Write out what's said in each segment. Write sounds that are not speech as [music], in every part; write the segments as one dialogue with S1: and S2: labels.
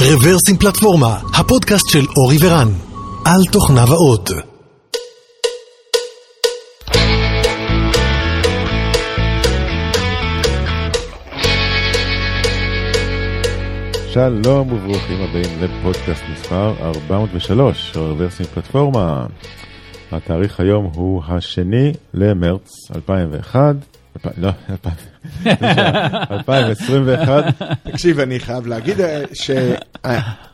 S1: רוורסים פלטפורמה, הפודקאסט של אורי ורן, על תוכניו האות.
S2: שלום וברוכים הבאים לפודקאסט מספר 403 של רוורסים פלטפורמה. התאריך היום הוא השני למרץ 2001. לא, 2021.
S3: תקשיב, אני חייב להגיד אה,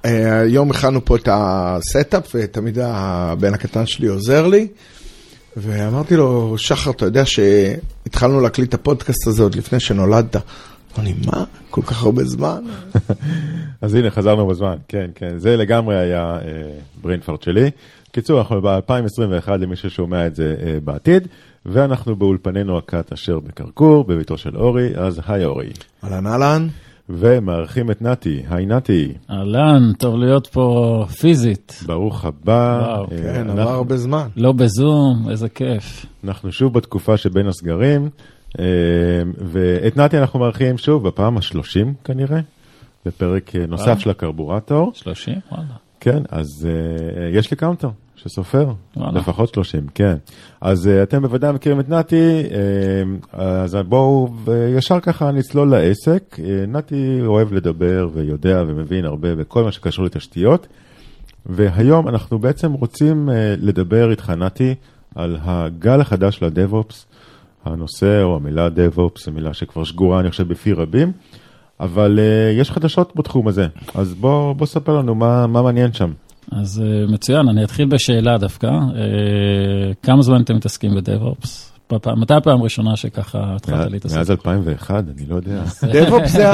S3: שהיום הכנו פה את ה setup, ותמיד הבן הקטן שלי עוזר לי, ואמרתי לו, שחר, אתה יודע שהתחלנו להקליט את הפודקאסט הזה עוד לפני שנולדת. אמר לי, מה? כל כך הרבה זמן?
S2: אז הנה, חזרנו בזמן, כן, כן. זה לגמרי היה brain fart שלי. קיצור, אנחנו ב-2021 למי ששומע את זה אה, בעתיד, ואנחנו באולפנינו הקט אשר בכרכור, בביתו של אורי, אז היי אורי.
S3: אהלן אהלן.
S2: ומארחים את נתי, היי נתי.
S4: אהלן, טוב להיות פה פיזית.
S2: ברוך הבא.
S4: וואו,
S2: אה,
S3: כן,
S2: אנחנו-
S3: עבר הרבה זמן.
S4: לא בזום, איזה כיף.
S2: אנחנו שוב בתקופה שבין הסגרים, אה, ואת נתי אנחנו מארחים שוב בפעם ה-30 כנראה, בפרק אה, נוסף של הקרבורטור.
S4: 30? וואלה.
S2: כן, אז אה, יש לי counter שסופר,
S4: וואלה.
S2: לפחות 30, כן. אז uh, אתם בוודאי מכירים את נתי, uh, אז בואו ישר ככה נצלול לעסק. Uh, נתי אוהב לדבר ויודע ומבין הרבה בכל מה שקשור לתשתיות, והיום אנחנו בעצם רוצים uh, לדבר איתך, נתי, על הגל החדש של הדב-אופס. הנושא או המילה DevOps זו מילה שכבר שגורה, אני חושב, בפי רבים, אבל uh, יש חדשות בתחום הזה. אז בוא, בוא ספר לנו מה, מה מעניין שם.
S4: אז אה, מצוין, אני אתחיל בשאלה דווקא. אה, כמה זמן אתם מתעסקים בדב-אופס? בפעם- מתי הפעם הראשונה שככה התחלת להתעסק?
S2: מאז 2001, אני לא יודע. [laughs]
S3: DevOps זה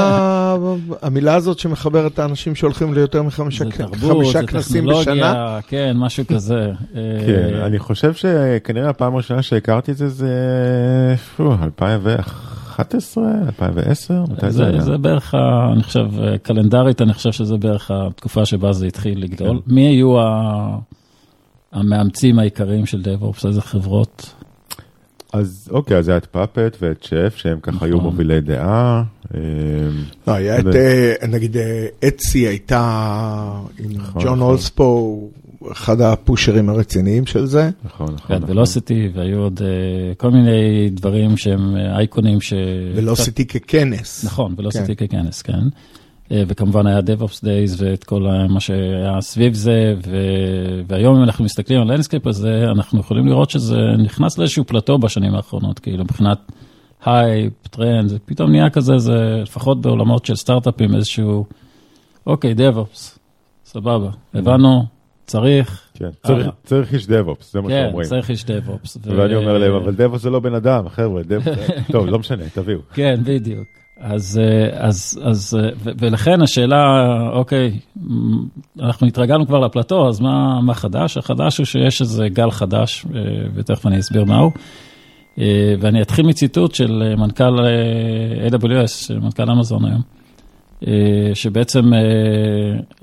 S3: המילה הזאת שמחברת את האנשים שהולכים ליותר מחמישה כנסים בשנה.
S4: כן, משהו כזה. [laughs]
S2: כן, אני חושב שכנראה הפעם הראשונה שהכרתי את זה זה פו, 2011, 2010, מתי זה
S4: זה,
S2: היה?
S4: זה בערך, אני חושב, אה, קלנדרית, אני חושב שזה בערך התקופה שבה זה התחיל לגדול.
S2: כן.
S4: מי היו ה- המאמצים העיקריים של DevOps? איזה חברות?
S2: אז אוקיי, אז היה את פאפט ואת שף, שהם ככה היו
S4: נכון.
S2: מובילי דעה. אה,
S3: לא, היה את, אה, נגיד, אה, אצי הייתה עם
S2: נכון,
S3: ג'ון
S2: נכון.
S3: אולספו, אחד הפושרים הרציניים של זה.
S2: נכון, נכון.
S4: כן,
S2: נכון.
S4: ולוסיטי, והיו עוד אה, כל מיני דברים שהם אה, אייקונים ש...
S3: עשיתי ככנס.
S4: נכון, Velocity ככנס, כן. אה, וכמובן היה DevOps Days ואת כל מה שהיה סביב זה, ו- והיום אם אנחנו מסתכלים על ה landscape הזה, אנחנו יכולים לראות שזה נכנס לאיזשהו פלטו בשנים האחרונות, כאילו מבחינת הייפ, טרנד, זה פתאום נהיה כזה, זה לפחות בעולמות של סטארט-אפים איזשהו, אוקיי, DevOps, סבבה, הבנו, צריך,
S2: כן, צריך-
S4: הלאה.
S2: צריך איש דב-אופס, זה מה
S4: כן,
S2: שאומרים.
S4: צריך איש DevOps. ו-
S2: ואני אומר להם, אבל דב זה לא בן אדם, חבר'ה, דב... [laughs] טוב, לא משנה, תביאו.
S4: כן, בדיוק. אז, אה, אז, אז, אה, ולכן השאלה, אוקיי, אנחנו התרגלנו כבר לפלטו, אז מה, מה חדש? החדש הוא שיש איזה גל חדש, אה, ותכף אני אסביר מהו. אה, ואני אתחיל מציטוט של אה, מנכ"ל אה, AWS, מנכ"ל אמזון היום, אה, שבעצם אה,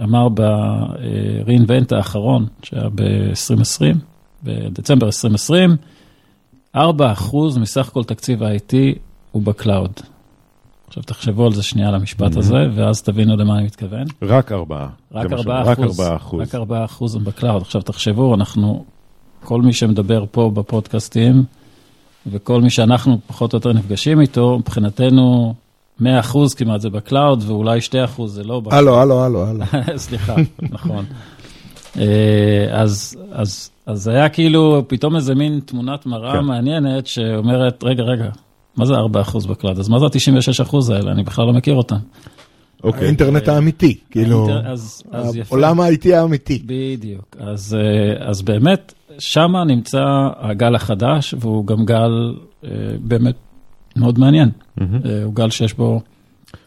S4: אמר ב-reinvent האחרון, שהיה ב-2020, בדצמבר 2020, 4% מסך כל תקציב ה-IT הוא ב cloud. עכשיו תחשבו על זה שנייה למשפט הזה, ואז תבינו למה אני מתכוון.
S2: רק ארבעה.
S4: רק
S2: זה מה
S4: 4
S2: שאומרים, רק
S4: אחוז.
S2: ארבעה אחוז.
S4: רק 4 אחוז הם ב cloud. עכשיו תחשבו, אנחנו, כל מי שמדבר פה בפודקאסטים, וכל מי שאנחנו פחות או יותר נפגשים איתו, מבחינתנו 100 אחוז כמעט זה ב cloud, ואולי 2 אחוז זה לא ב cloud.
S3: הלו, הלו, הלו, הלו. [laughs]
S4: סליחה, נכון. אה, אז, אז, אז זה היה כאילו פתאום איזה מין תמונת מראה
S2: כן.
S4: מעניינת שאומרת, רגע, רגע, מה זה 4% ב cloud? אז מה זה ה-96% האלה? אני בכלל לא מכיר אותם.
S2: אוקיי.
S3: האינטרנט האמיתי, כאילו,
S4: האינטר- אז, אז יפה.
S3: עולם ה-IT האמיתי.
S4: בדיוק. אז, אה, אז באמת, שמה נמצא הגל החדש, והוא גם גל אה, באמת מאוד מעניין. אה, הוא גל שיש בו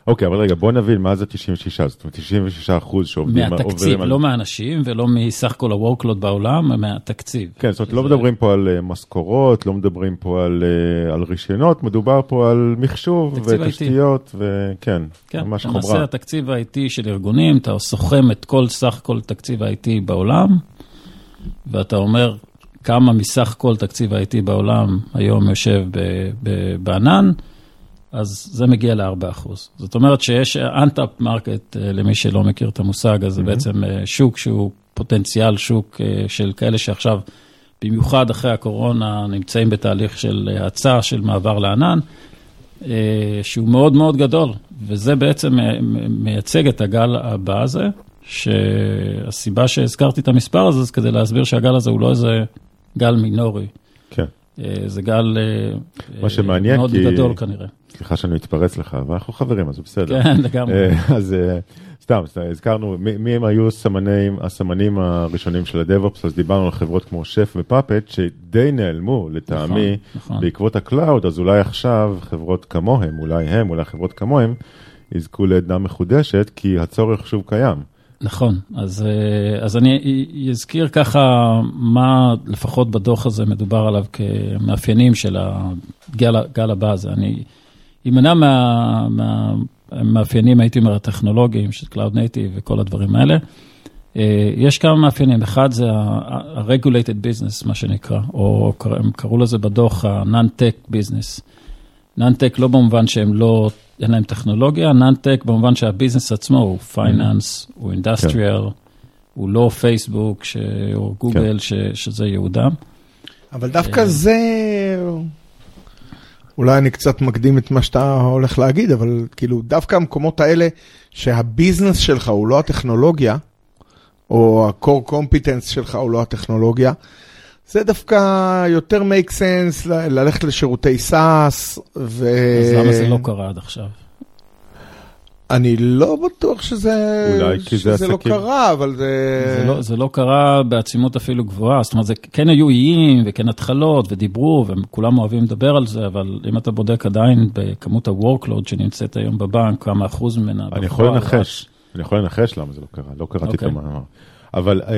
S2: אוקיי, אבל רגע, בוא נבין מה זה 96, זאת אומרת 96 אחוז שעובדים
S4: מהתקציב, לא מהאנשים ולא מסך כל ה-workload בעולם, מהתקציב.
S2: כן, זאת אומרת, לא מדברים פה על אה, משכורות, לא מדברים פה על, אה, על רישיונות, מדובר פה על מחשוב. ותשתיות, וכן,
S4: כן,
S2: ממש
S4: למעשה
S2: חומרה.
S4: התקציב ה-IT של ארגונים, אתה סוכם את כל סך כל תקציב ה-IT בעולם, ואתה אומר כמה מסך כל תקציב ה-IT בעולם היום יושב ב- ב- בענן, אז זה מגיע ל-4%. זאת אומרת שיש untapped market, אה, למי שלא מכיר את המושג, אז זה בעצם אה, שוק שהוא פוטנציאל שוק אה, של כאלה שעכשיו, במיוחד אחרי הקורונה, נמצאים בתהליך של האצה, של מעבר לענן, שהוא מאוד מאוד גדול, וזה בעצם מייצג את הגל הבא הזה, שהסיבה שהזכרתי את המספר הזה, זה כדי להסביר שהגל הזה הוא לא איזה גל מינורי.
S2: כן.
S4: זה גל
S2: מה שמעניין,
S4: מאוד
S2: כי...
S4: גדול כנראה.
S2: סליחה שאני מתפרץ לך, אבל אנחנו חברים, אז בסדר.
S4: כן, לגמרי.
S2: אז סתם, הזכרנו מי, מי הם היו הסמנים, הסמנים הראשונים של ה DevOps, אז דיברנו על חברות כמו Chef ו Puppet, שדי נעלמו לטעמי
S4: נכון, נכון.
S2: בעקבות ה cloud, אז אולי עכשיו חברות כמוהם, אולי הם, אולי חברות כמוהם, יזכו לעדנה מחודשת, כי הצורך שוב קיים.
S4: נכון, אז, אז אני אזכיר ככה מה לפחות בדוח הזה מדובר עליו כמאפיינים של הגל הבא הזה. אני אמנע מה, הייתי אומר, הטכנולוגיים של Cloud Native וכל הדברים האלה. אה, יש כמה מאפיינים, אחד זה ה-regulated business, מה שנקרא, או הם קראו לזה בדוח ה-non-tech business. non-tech לא במובן שהם לא, אין להם טכנולוגיה, non-tech במובן שה business עצמו הוא finance, mm-hmm. הוא industrial, כן. הוא לא פייסבוק ש... או גוגל, כן. ש... שזה ייעודם.
S3: אבל דווקא זה... אולי אני קצת מקדים את מה שאתה הולך להגיד, אבל כאילו דווקא המקומות האלה שה business שלך הוא לא הטכנולוגיה, או ה-core competence שלך הוא לא הטכנולוגיה, זה דווקא יותר make sense ללכת לשירותי SaaS ו...
S4: אז למה זה לא קרה עד עכשיו?
S3: אני לא בטוח שזה,
S2: אולי כי זה
S3: שזה לא
S2: עסקים.
S3: קרה, אבל זה...
S4: זה לא, זה לא קרה בעצימות אפילו גבוהה, זאת אומרת, זה כן היו איים וכן התחלות ודיברו, וכולם אוהבים לדבר על זה, אבל אם אתה בודק עדיין בכמות ה-workload שנמצאת היום בבנק, כמה אחוז ממנה...
S2: אני יכול לנחש, אני יכול לנחש למה זה לא קרה, לא קראתי את
S4: אוקיי.
S2: המאמר. אבל אה,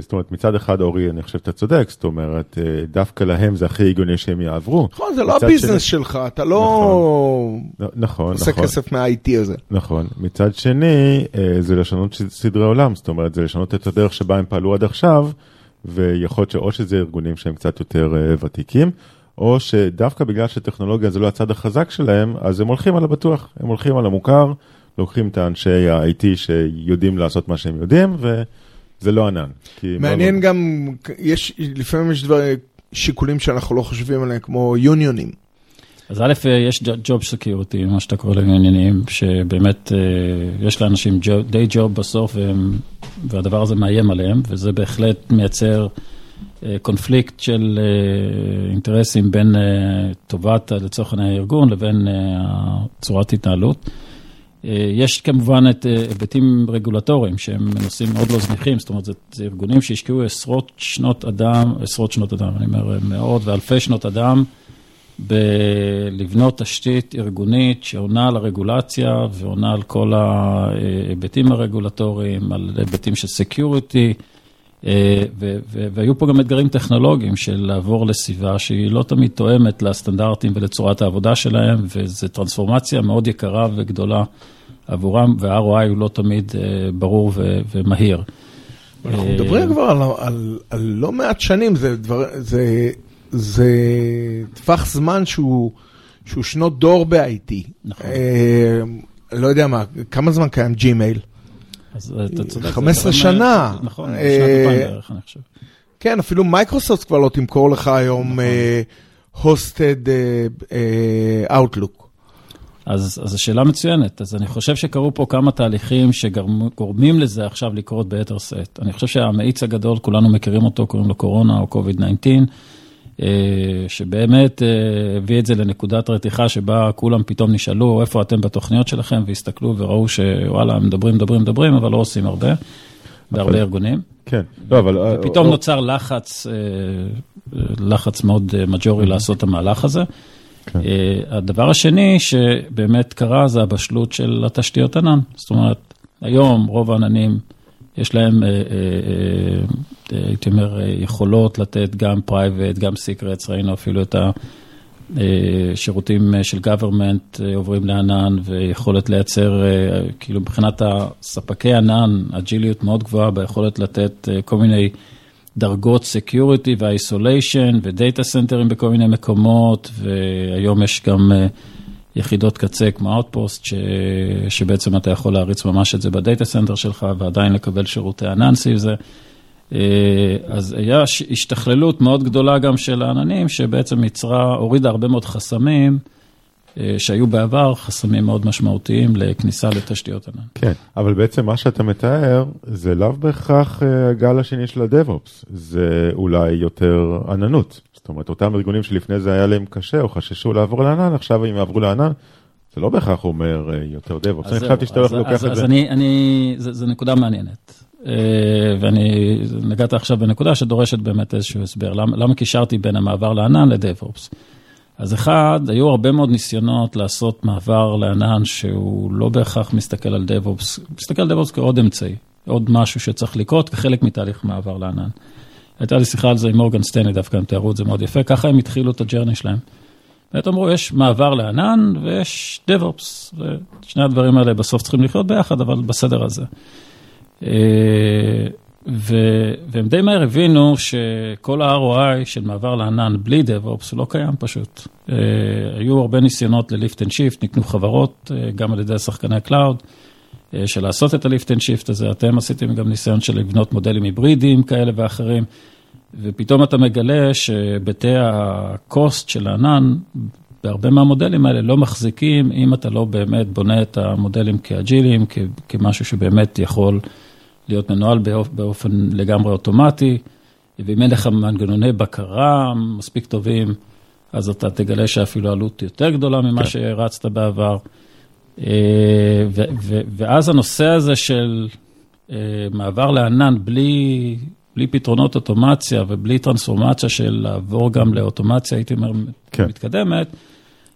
S2: זאת אומרת, מצד אחד, אורי, אני חושב שאתה צודק, זאת אומרת, אה, דווקא להם זה הכי הגיוני שהם יעברו.
S3: נכון, זה לא הביזנס
S2: שני-
S3: שלך, אתה לא
S2: נ- נכון,
S3: עושה
S2: נכון.
S3: כסף מה-IT הזה.
S2: נכון. מצד שני, אה, זה לשנות סדרי עולם, זאת אומרת, זה לשנות את הדרך שבה הם פעלו עד עכשיו, ויכול להיות שאו שזה ארגונים שהם קצת יותר ותיקים, או שדווקא בגלל שטכנולוגיה זה לא הצד החזק שלהם, אז הם הולכים על הבטוח, הם הולכים על המוכר, לוקחים את האנשי ה-IT שיודעים לעשות מה שהם יודעים, וזה לא ענן.
S3: מעניין
S2: לא-
S3: גם, יש, לפעמים יש דברים, שיקולים שאנחנו לא חושבים עליהם, כמו יוניונים.
S4: אז א', יש ג'וב סקיורטי, מה שאתה קורא להם עניינים, שבאמת אה, יש לאנשים די ג'וב בסוף, והם, והדבר הזה מאיים עליהם, וזה בהחלט מייצר אה, קונפליקט של אה, אינטרסים בין אה, טובת, לצורך העניין, הארגון, לבין אה, צורת התנהלות. אה, יש כמובן את אה, היבטים רגולטוריים שהם נושאים מאוד לא זניחים, זאת אומרת, זה, זה ארגונים שהשקיעו עשרות שנות אדם, עשרות שנות אדם, אני אומר מאות ואלפי שנות אדם, בלבנות תשתית ארגונית שעונה על הרגולציה ועונה על כל ההיבטים הרגולטוריים, על היבטים של security, והיו פה גם אתגרים טכנולוגיים של לעבור לסביבה שהיא לא תמיד תואמת לסטנדרטים ולצורת העבודה שלהם, וזו טרנספורמציה מאוד יקרה וגדולה עבורם, וה-ROI הוא לא תמיד אה, ברור ומהיר.
S3: אנחנו
S4: אה,
S3: מדברים כבר על, על, על לא מעט שנים, זה, דבר, זה, זה טווח זמן שהוא, שהוא שנות דור ב-IT.
S4: נכון.
S3: אה, לא יודע מה, כמה זמן קיים ג'ימייל?
S4: אז אתה צודק. זה
S3: 15
S4: דברים,
S3: שנה.
S4: אה, נכון,
S3: אה,
S4: בשנת 2000 בערך, אני חושב.
S3: כן, אפילו מייקרוסופט כבר לא תמכור לך היום hosted Outlook.
S4: אז, אז השאלה מצוינת. אז אני חושב שקרו פה כמה תהליכים שגורמים לזה עכשיו לקרות ביתר שאת. אני חושב שהמאיץ הגדול, כולנו מכירים אותו, קוראים לו קורונה או COVID-19, אה, שבאמת אה, הביא את זה לנקודת רתיחה שבה כולם פתאום נשאלו איפה אתם בתוכניות שלכם, והסתכלו וראו שוואלה, מדברים, מדברים, מדברים, אבל לא עושים הרבה, בהרבה ארגונים.
S2: כן, לא, אבל...
S4: ופתאום
S2: או-
S4: נוצר לחץ, אה, לחץ מאוד אה, מג'ורי לעשות את המהלך הזה.
S2: כן.
S4: אה, הדבר השני שבאמת קרה זה הבשלות של התשתיות ענן. זאת אומרת, היום רוב העננים יש להם, אה, אה, אה, הייתי אומר, אה, יכולות לתת גם private, גם secrets, ראינו אפילו את השירותים של government אה, עוברים לענן, ויכולת לייצר, אה, כאילו מבחינת הספקי ענן, אג'יליות מאוד גבוהה ביכולת לתת אה, כל מיני דרגות security ו isolation ו data center ים בכל מיני מקומות, והיום יש גם אה, יחידות קצה כמו Outpost, ש, שבעצם אתה יכול להריץ ממש את זה ב data center שלך ועדיין לקבל שירותי ענן סביב זה. אז היה השתכללות מאוד גדולה גם של העננים, שבעצם יצרה, הורידה הרבה מאוד חסמים. אה, שהיו בעבר חסמים מאוד משמעותיים לכניסה לתשתיות ענן.
S2: כן, אבל בעצם מה שאתה מתאר זה לאו בהכרח אה, הגל השני של ה DevOps, זה אולי יותר עננות. זאת אומרת, אותם ארגונים שלפני זה היה להם קשה או חששו לעבור לענן, עכשיו אם יעברו לענן, זה לא בהכרח אומר אה, יותר דב-אופס. אני חשבתי שאתה הולך לוקח את זה.
S4: אז אני, אני, זו נקודה מעניינת. ואני נגעת עכשיו בנקודה שדורשת באמת איזשהו הסבר. למה, למה קישרתי בין המעבר לענן לדב-אופס? אז אחד, היו הרבה מאוד ניסיונות לעשות מעבר לענן שהוא לא בהכרח מסתכל על DevOps, מסתכל על DevOps כעוד אמצעי, עוד משהו שצריך לקרות כחלק מתהליך מעבר לענן. הייתה לי שיחה על זה עם מורגן סטני, דווקא הם תיארו את זה מאוד יפה, ככה הם התחילו את הג'רני שלהם. באמת אמרו, יש מעבר לענן ויש DevOps, ושני הדברים האלה בסוף צריכים לחיות ביחד, אבל בסדר הזה. אה, ו- והם די מהר הבינו שכל ה-ROI של מעבר לענן בלי DevOps לא קיים פשוט. אה, היו הרבה ניסיונות ל-Lift and Shift, נקנו חברות, אה, גם על ידי שחקני הקלאוד, של לעשות את ה-Lift and Shift הזה. אתם עשיתם גם ניסיון של לבנות מודלים היברידיים כאלה ואחרים, ופתאום אתה מגלה שבתי ה-cost של הענן, בהרבה מהמודלים האלה לא מחזיקים, אם אתה לא באמת בונה את המודלים כאג'ילים, כמשהו שבאמת יכול... להיות מנוהל באופן לגמרי אוטומטי, ואם אין לך מנגנוני בקרה מספיק טובים, אז אתה תגלה שאפילו עלות יותר גדולה ממה כן. שרצת בעבר. אה, ואז הנושא הזה של אה, מעבר לענן בלי, בלי פתרונות אוטומציה ובלי טרנספורמציה של לעבור גם לאוטומציה, הייתי אומר, כן. מתקדמת,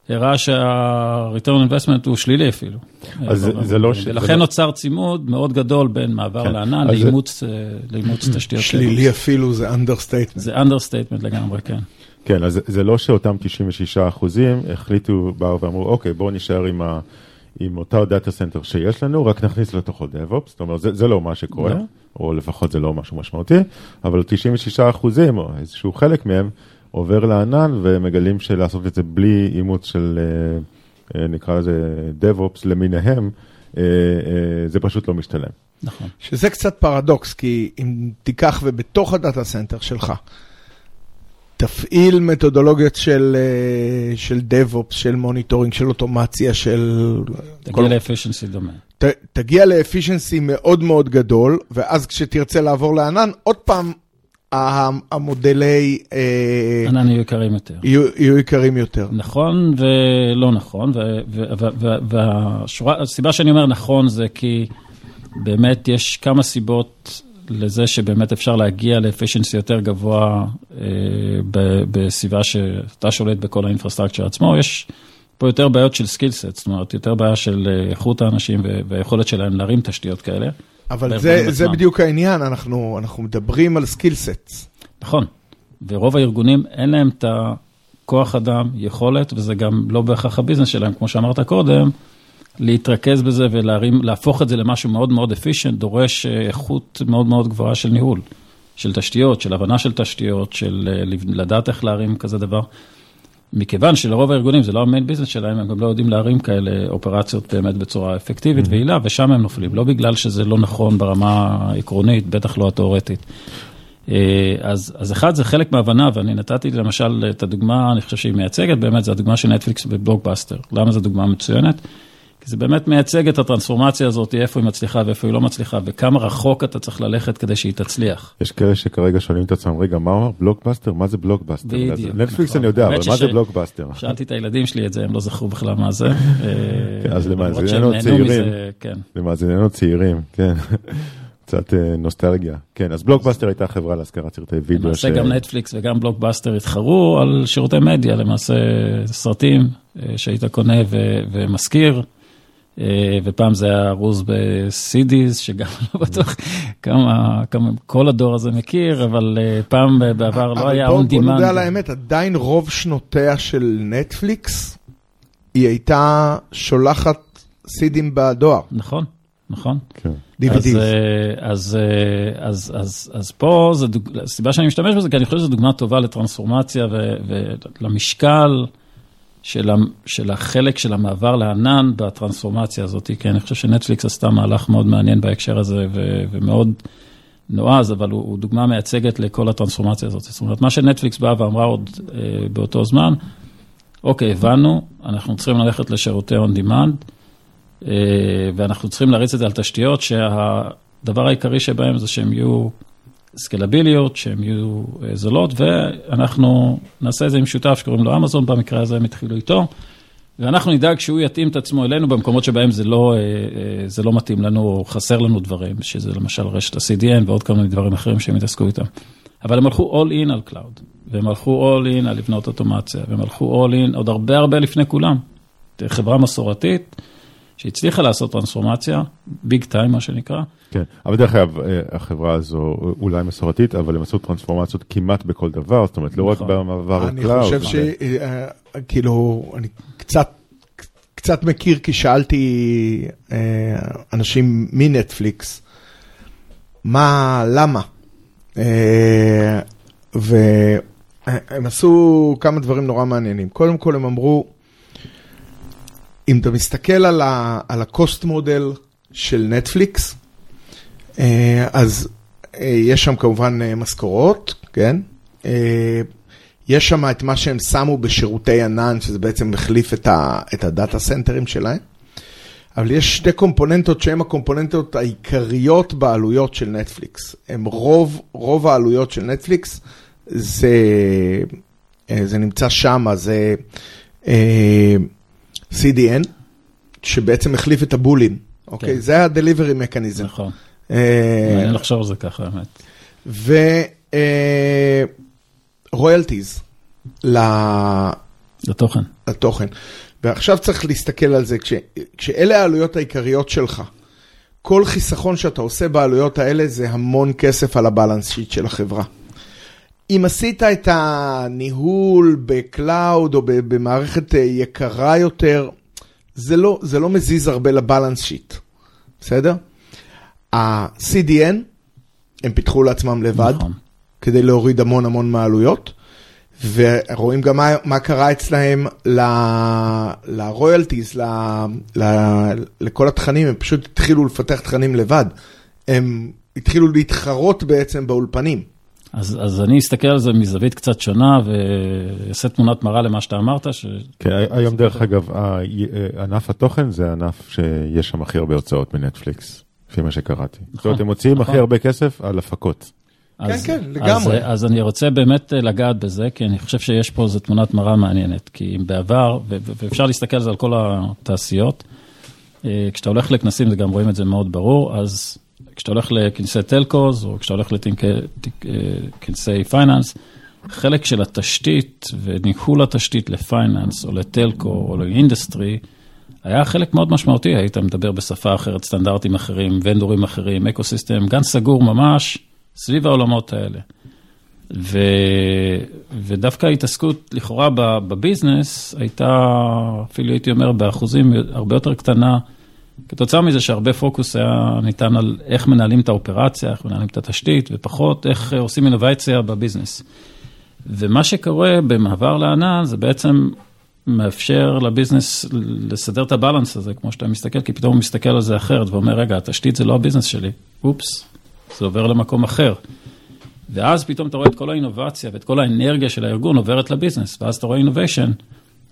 S4: הראה שה-return investment הוא שלילי אפילו.
S2: אז זה לא ש...
S4: ולכן לא- נוצר צימוד מאוד גדול בין מעבר כן. לענן לאימוץ אה, [clears throat] תשתיות.
S3: שלילי אפילו זה understatement.
S4: זה understatement לגמרי, כן.
S2: כן, אז זה לא שאותם 96 אחוזים החליטו, באו ואמרו, אוקיי, בואו נשאר עם, ה, עם אותה data center שיש לנו, רק נכניס לתוכו DevOps, זאת אומרת, זה, זה לא מה שקורה, לא. או לפחות זה לא משהו משמעותי, אבל 96 אחוזים, או איזשהו חלק מהם, עובר לענן ומגלים שלעשות את זה בלי אימוץ של, אה, אה, נקרא לזה DevOps למיניהם, אה, זה פשוט לא משתלם.
S3: נכון. שזה קצת פרדוקס, כי אם תיקח ובתוך ה data center שלך, תפעיל מתודולוגיות של, של DevOps, של monitoring, של אוטומציה, של...
S4: תגיע כל... ל efficiency דומה.
S3: ת, תגיע ל efficiency מאוד מאוד גדול, ואז כשתרצה לעבור לענן, עוד פעם המודלי...
S4: אה, ענן יהיו יקרים יותר.
S3: יהיו יקרים יותר.
S4: נכון ולא נכון, והסיבה שאני אומר נכון זה כי באמת יש כמה סיבות לזה שבאמת אפשר להגיע ל efficiency יותר גבוה אה, בסביבה שאתה שולט בכל ה infrastructure עצמו, יש פה יותר בעיות של skill set, זאת אומרת, יותר בעיה של אה, איכות האנשים והיכולת שלהם להרים תשתיות כאלה.
S3: אבל זה, זה בדיוק העניין, אנחנו, אנחנו מדברים על skill sets.
S4: נכון, ורוב הארגונים אין להם את הכוח אדם, יכולת, וזה גם לא בהכרח ה business שלהם, כמו שאמרת קודם, להתרכז בזה ולהפוך את זה למשהו מאוד מאוד efficient, דורש אה, איכות מאוד מאוד גבוהה של ניהול, של תשתיות, של הבנה של תשתיות, של אה, לדעת איך להרים כזה דבר. מכיוון שלרוב הארגונים זה לא המיין ביזנס שלהם, הם גם לא יודעים להרים כאלה אופרציות באמת בצורה אפקטיבית mm-hmm. ויעילה, ושם הם נופלים, לא בגלל שזה לא נכון ברמה העקרונית, בטח לא התיאורטית. אה, אז, אז אחד, זה חלק מהבנה, ואני נתתי למשל את הדוגמה, אני חושב שהיא מייצגת באמת, זה הדוגמה של נטפליקס בבלוגבאסטר. למה זו דוגמה מצוינת? כי זה באמת מייצג את הטרנספורמציה הזאת, איפה היא מצליחה ואיפה היא לא מצליחה, וכמה רחוק אתה צריך ללכת כדי שהיא תצליח.
S2: יש כאלה שכרגע שואלים את עצמם, רגע, מה אמר בלוקבאסטר? מה זה בלוקבאסטר?
S4: בדיוק.
S2: נטפליקס נכון. אני יודע, אבל מה זה בלוקבאסטר?
S4: שאלתי את הילדים שלי את זה, הם לא זכרו בכלל מה זה. [laughs]
S2: כן, אז למאזיננו צעירים, כן. למאזיננו צעירים, כן. [laughs] קצת אה, נוסטלגיה. כן, אז בלוקבאסטר הייתה חברה להשכרת סרטי וידאו.
S4: למעשה גם נטפליקס וגם בלוקבאסטר התחרו על שירותי מדיה, למעשה סרטים אה, שהיית קונה ומשכיר. אה, ופעם זה היה ארוז ב-CDs, שגם [laughs] לא בטוח כמה, כמה כל הדור הזה מכיר, אבל אה, פעם בעבר לא היה on demand. בוא
S3: נדע על האמת, עדיין רוב שנותיה של נטפליקס, היא הייתה שולחת סידים בדואר.
S4: נכון, נכון.
S3: כן. DVDs.
S4: אז, אז, אז, אז, אז פה, דוג... הסיבה שאני משתמש בזה, כי אני חושב שזו דוגמה טובה לטרנספורמציה ולמשקל. של, של החלק של המעבר לענן בטרנספורמציה הזאת, כי אני חושב שנטפליקס עשתה מהלך מאוד מעניין בהקשר הזה ו, ומאוד נועז, אבל הוא, הוא דוגמה מייצגת לכל הטרנספורמציה הזאת. זאת אומרת, מה שנטפליקס באה ואמרה עוד אה, באותו זמן, אוקיי, הבנו, אנחנו צריכים ללכת לשירותי on demand, אה, ואנחנו צריכים להריץ את זה על תשתיות שהדבר העיקרי שבהם זה שהם יהיו סקלביליות, שהן יהיו אה, זולות, ואנחנו נעשה את זה עם שותף שקוראים לו אמזון, במקרה הזה הם התחילו איתו, ואנחנו נדאג שהוא יתאים את עצמו אלינו במקומות שבהם זה לא, אה, אה, זה לא מתאים לנו או חסר לנו דברים, שזה למשל רשת ה-CDN ועוד כל מיני דברים אחרים שהם יתעסקו איתם. אבל הם הלכו all in על cloud, והם הלכו all in על לבנות אוטומציה, והם הלכו all in עוד הרבה הרבה לפני כולם. חברה מסורתית. שהצליחה לעשות טרנספורמציה, big time מה שנקרא.
S2: כן, אבל דרך אגב, אה, החברה הזו אולי מסורתית, אבל הם עשו טרנספורמציות כמעט בכל דבר, זאת אומרת, לא רק נכון. במעבר
S3: לקלאוד. אני חושב שכאילו, אה, אני קצת... קצת מכיר כי שאלתי אה, אנשים מנטפליקס, מה, למה? והם עשו כמה דברים נורא מעניינים. קודם כל הם אמרו, אם אתה מסתכל על, ה, על הקוסט מודל של נטפליקס, אה, אז אה, יש שם כמובן אה, משכורות, כן? יש שם את מה שהם שמו בשירותי ענן, שזה בעצם מחליף את, ה, את הדאטה סנטרים שלהם. אבל יש שתי קומפוננטות שהן הקומפוננטות העיקריות בעלויות של נטפליקס. הם רוב, רוב העלויות של נטפליקס, זה, זה נמצא שם, זה... CDN, שבעצם החליף את הבולים, אוקיי? כן. זה ה-delivery mechanism.
S4: נכון. אה, מעניין לחשוב על זה ככה, האמת.
S3: ורויאלטיז
S4: אה, לתוכן.
S3: לתוכן. ועכשיו צריך להסתכל על זה, כש, כשאלה העלויות העיקריות שלך, כל חיסכון שאתה עושה בעלויות האלה זה המון כסף על ה balance sheet של החברה. אם עשית את הניהול ב cloud או במערכת אה, יקרה יותר, זה לא, זה לא מזיז הרבה ל balance sheet, בסדר? ה-CDN, הם פיתחו לעצמם לבד, נכון. כדי להוריד המון המון מעלויות, ורואים גם מה, מה קרה אצלהם לרויאלטיז, לכל התכנים, הם פשוט התחילו לפתח תכנים לבד. הם התחילו להתחרות בעצם באולפנים.
S4: אז, אז אני אסתכל על זה מזווית קצת שונה ואעשה תמונת מראה למה שאתה אמרת. ש...
S2: כן, היום דרך אגב, ענף התוכן זה ענף שיש שם הכי הרבה הוצאות מנטפליקס, לפי מה שקראתי. נכון, זאת אומרת, הם מוציאים נכון. הכי הרבה כסף על הפקות.
S3: אז, כן, כן, לגמרי.
S4: אז, אז אני רוצה באמת לגעת בזה, כי אני חושב שיש פה איזו תמונת מראה מעניינת. כי אם בעבר, ואפשר להסתכל על זה על כל התעשיות, אה, כשאתה הולך לכנסים, זה גם רואים את זה מאוד ברור, אז כשאתה הולך לכנסי telcos, או כשאתה הולך לכנסי finance, חלק של התשתית וניהול התשתית ל finance, או ל telco, או ל industry, היה חלק מאוד משמעותי, היית מדבר בשפה אחרת, סטנדרטים אחרים, ונדורים אחרים, אקו סיסטם, גן סגור ממש סביב העולמות האלה. ו... ודווקא ההתעסקות לכאורה בביזנס הייתה, אפילו הייתי אומר, באחוזים הרבה יותר קטנה כתוצאה מזה שהרבה פוקוס היה ניתן על איך מנהלים את האופרציה, איך מנהלים את התשתית, ופחות איך עושים אינובייציה בביזנס. ומה שקורה במעבר לענן זה בעצם מאפשר ל business לסדר את ה balance הזה, כמו שאתה מסתכל, כי פתאום הוא מסתכל על זה אחרת ואומר, רגע, התשתית זה לא ה business שלי, אופס, זה עובר למקום אחר. ואז פתאום אתה רואה את כל האינובציה ואת כל האנרגיה של הארגון עוברת ל business, ואז אתה רואה innovation.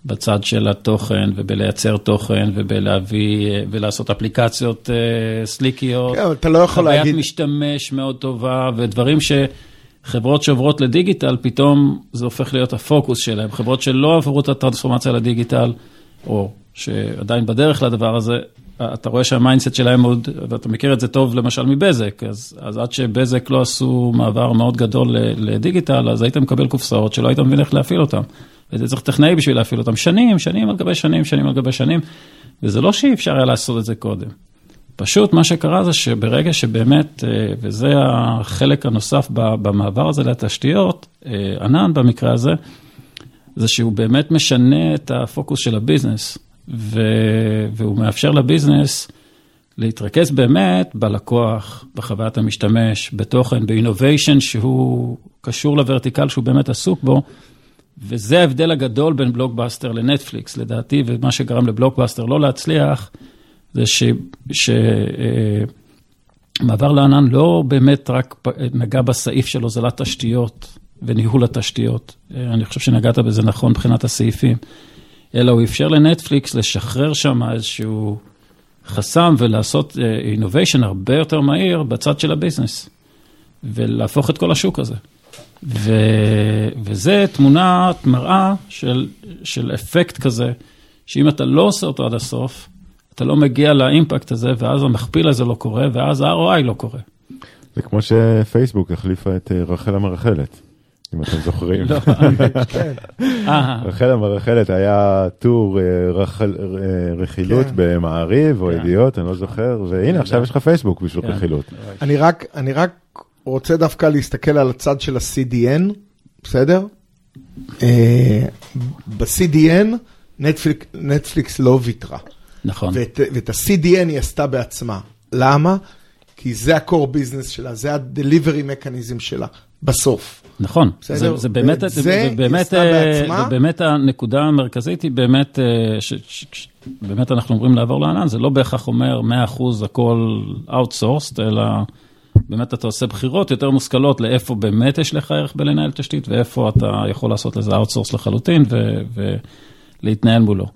S4: בצד של התוכן ובלייצר תוכן ובלהביא ולעשות אפליקציות אה, סליקיות.
S3: כן, אבל אתה לא יכול להגיד...
S4: חוויית משתמש מאוד טובה ודברים שחברות שעוברות לדיגיטל, פתאום זה הופך להיות הפוקוס שלהם. חברות שלא עברו את הטרנספורמציה לדיגיטל, או שעדיין בדרך לדבר הזה, אתה רואה שה mindset שלהם עוד, ואתה מכיר את זה טוב למשל מבזק, אז, אז עד שבזק לא עשו מעבר מאוד גדול לדיגיטל, אז היית מקבל קופסאות שלא היית מבין איך להפעיל אותן. וזה צריך טכנאי בשביל להפעיל אותם שנים, שנים על גבי שנים, שנים על גבי שנים, וזה לא שאי אפשר היה לעשות את זה קודם. פשוט מה שקרה זה שברגע שבאמת, אה, וזה החלק הנוסף במעבר הזה לתשתיות, אה, ענן במקרה הזה, זה שהוא באמת משנה את הפוקוס של ה business, ו... והוא מאפשר ל business להתרכז באמת בלקוח, בחוויית המשתמש, בתוכן, ב innovation שהוא קשור ל vertical שהוא באמת עסוק בו, וזה ההבדל הגדול בין בלוקבאסטר לנטפליקס, לדעתי, ומה שגרם לבלוקבאסטר לא להצליח, זה שמעבר לענן לא באמת רק נגע בסעיף של הוזלת תשתיות וניהול התשתיות, אני חושב שנגעת בזה נכון מבחינת הסעיפים, אלא הוא אפשר לנטפליקס לשחרר שם איזשהו חסם ולעשות אינוביישן הרבה יותר מהיר בצד של הביזנס, ולהפוך את כל השוק הזה. ו, וזה תמונת מראה של, של אפקט כזה, שאם אתה לא עושה אותו עד הסוף, אתה לא מגיע לאימפקט הזה, ואז המכפיל הזה לא קורה, ואז ה-ROI לא קורה.
S2: זה כמו שפייסבוק החליפה את אה, רחל המרחלת, אם אתם זוכרים.
S4: לא, [laughs]
S3: כן.
S4: אה,
S2: רחל המרחלת היה טור אה, רחל- אה, רכילות
S3: כן.
S2: במעריב או
S4: כן.
S2: ידיעות, אני לא זוכר, והנה עכשיו יש לך פייסבוק בשביל. רכילות.
S3: אני רק, אני רק רוצה דווקא להסתכל על הצד של ה-CDN, בסדר? אה, ב-CDN נטפליק, נטפליקס לא ויתרה.
S4: נכון.
S3: ואת, ואת ה-CDN היא עשתה בעצמה. למה? כי זה ה-core business שלה, זה ה-delivery mechanism שלה, בסוף.
S4: נכון,
S3: בסדר?
S4: זה, זה באמת, זה,
S3: זה
S4: זה באמת,
S3: עשתה
S4: אה,
S3: בעצמה.
S4: זה באמת הנקודה המרכזית היא באמת, אה, ש, ש, ש, באמת אנחנו אומרים לעבור לענן, זה לא בהכרח אומר 100% הכל outsourced, אלא באמת אתה עושה בחירות יותר מושכלות לאיפה באמת יש לך ערך בלנהל תשתית, ואיפה אתה יכול לעשות לזה outsource לחלוטין ולהתנהל מולו.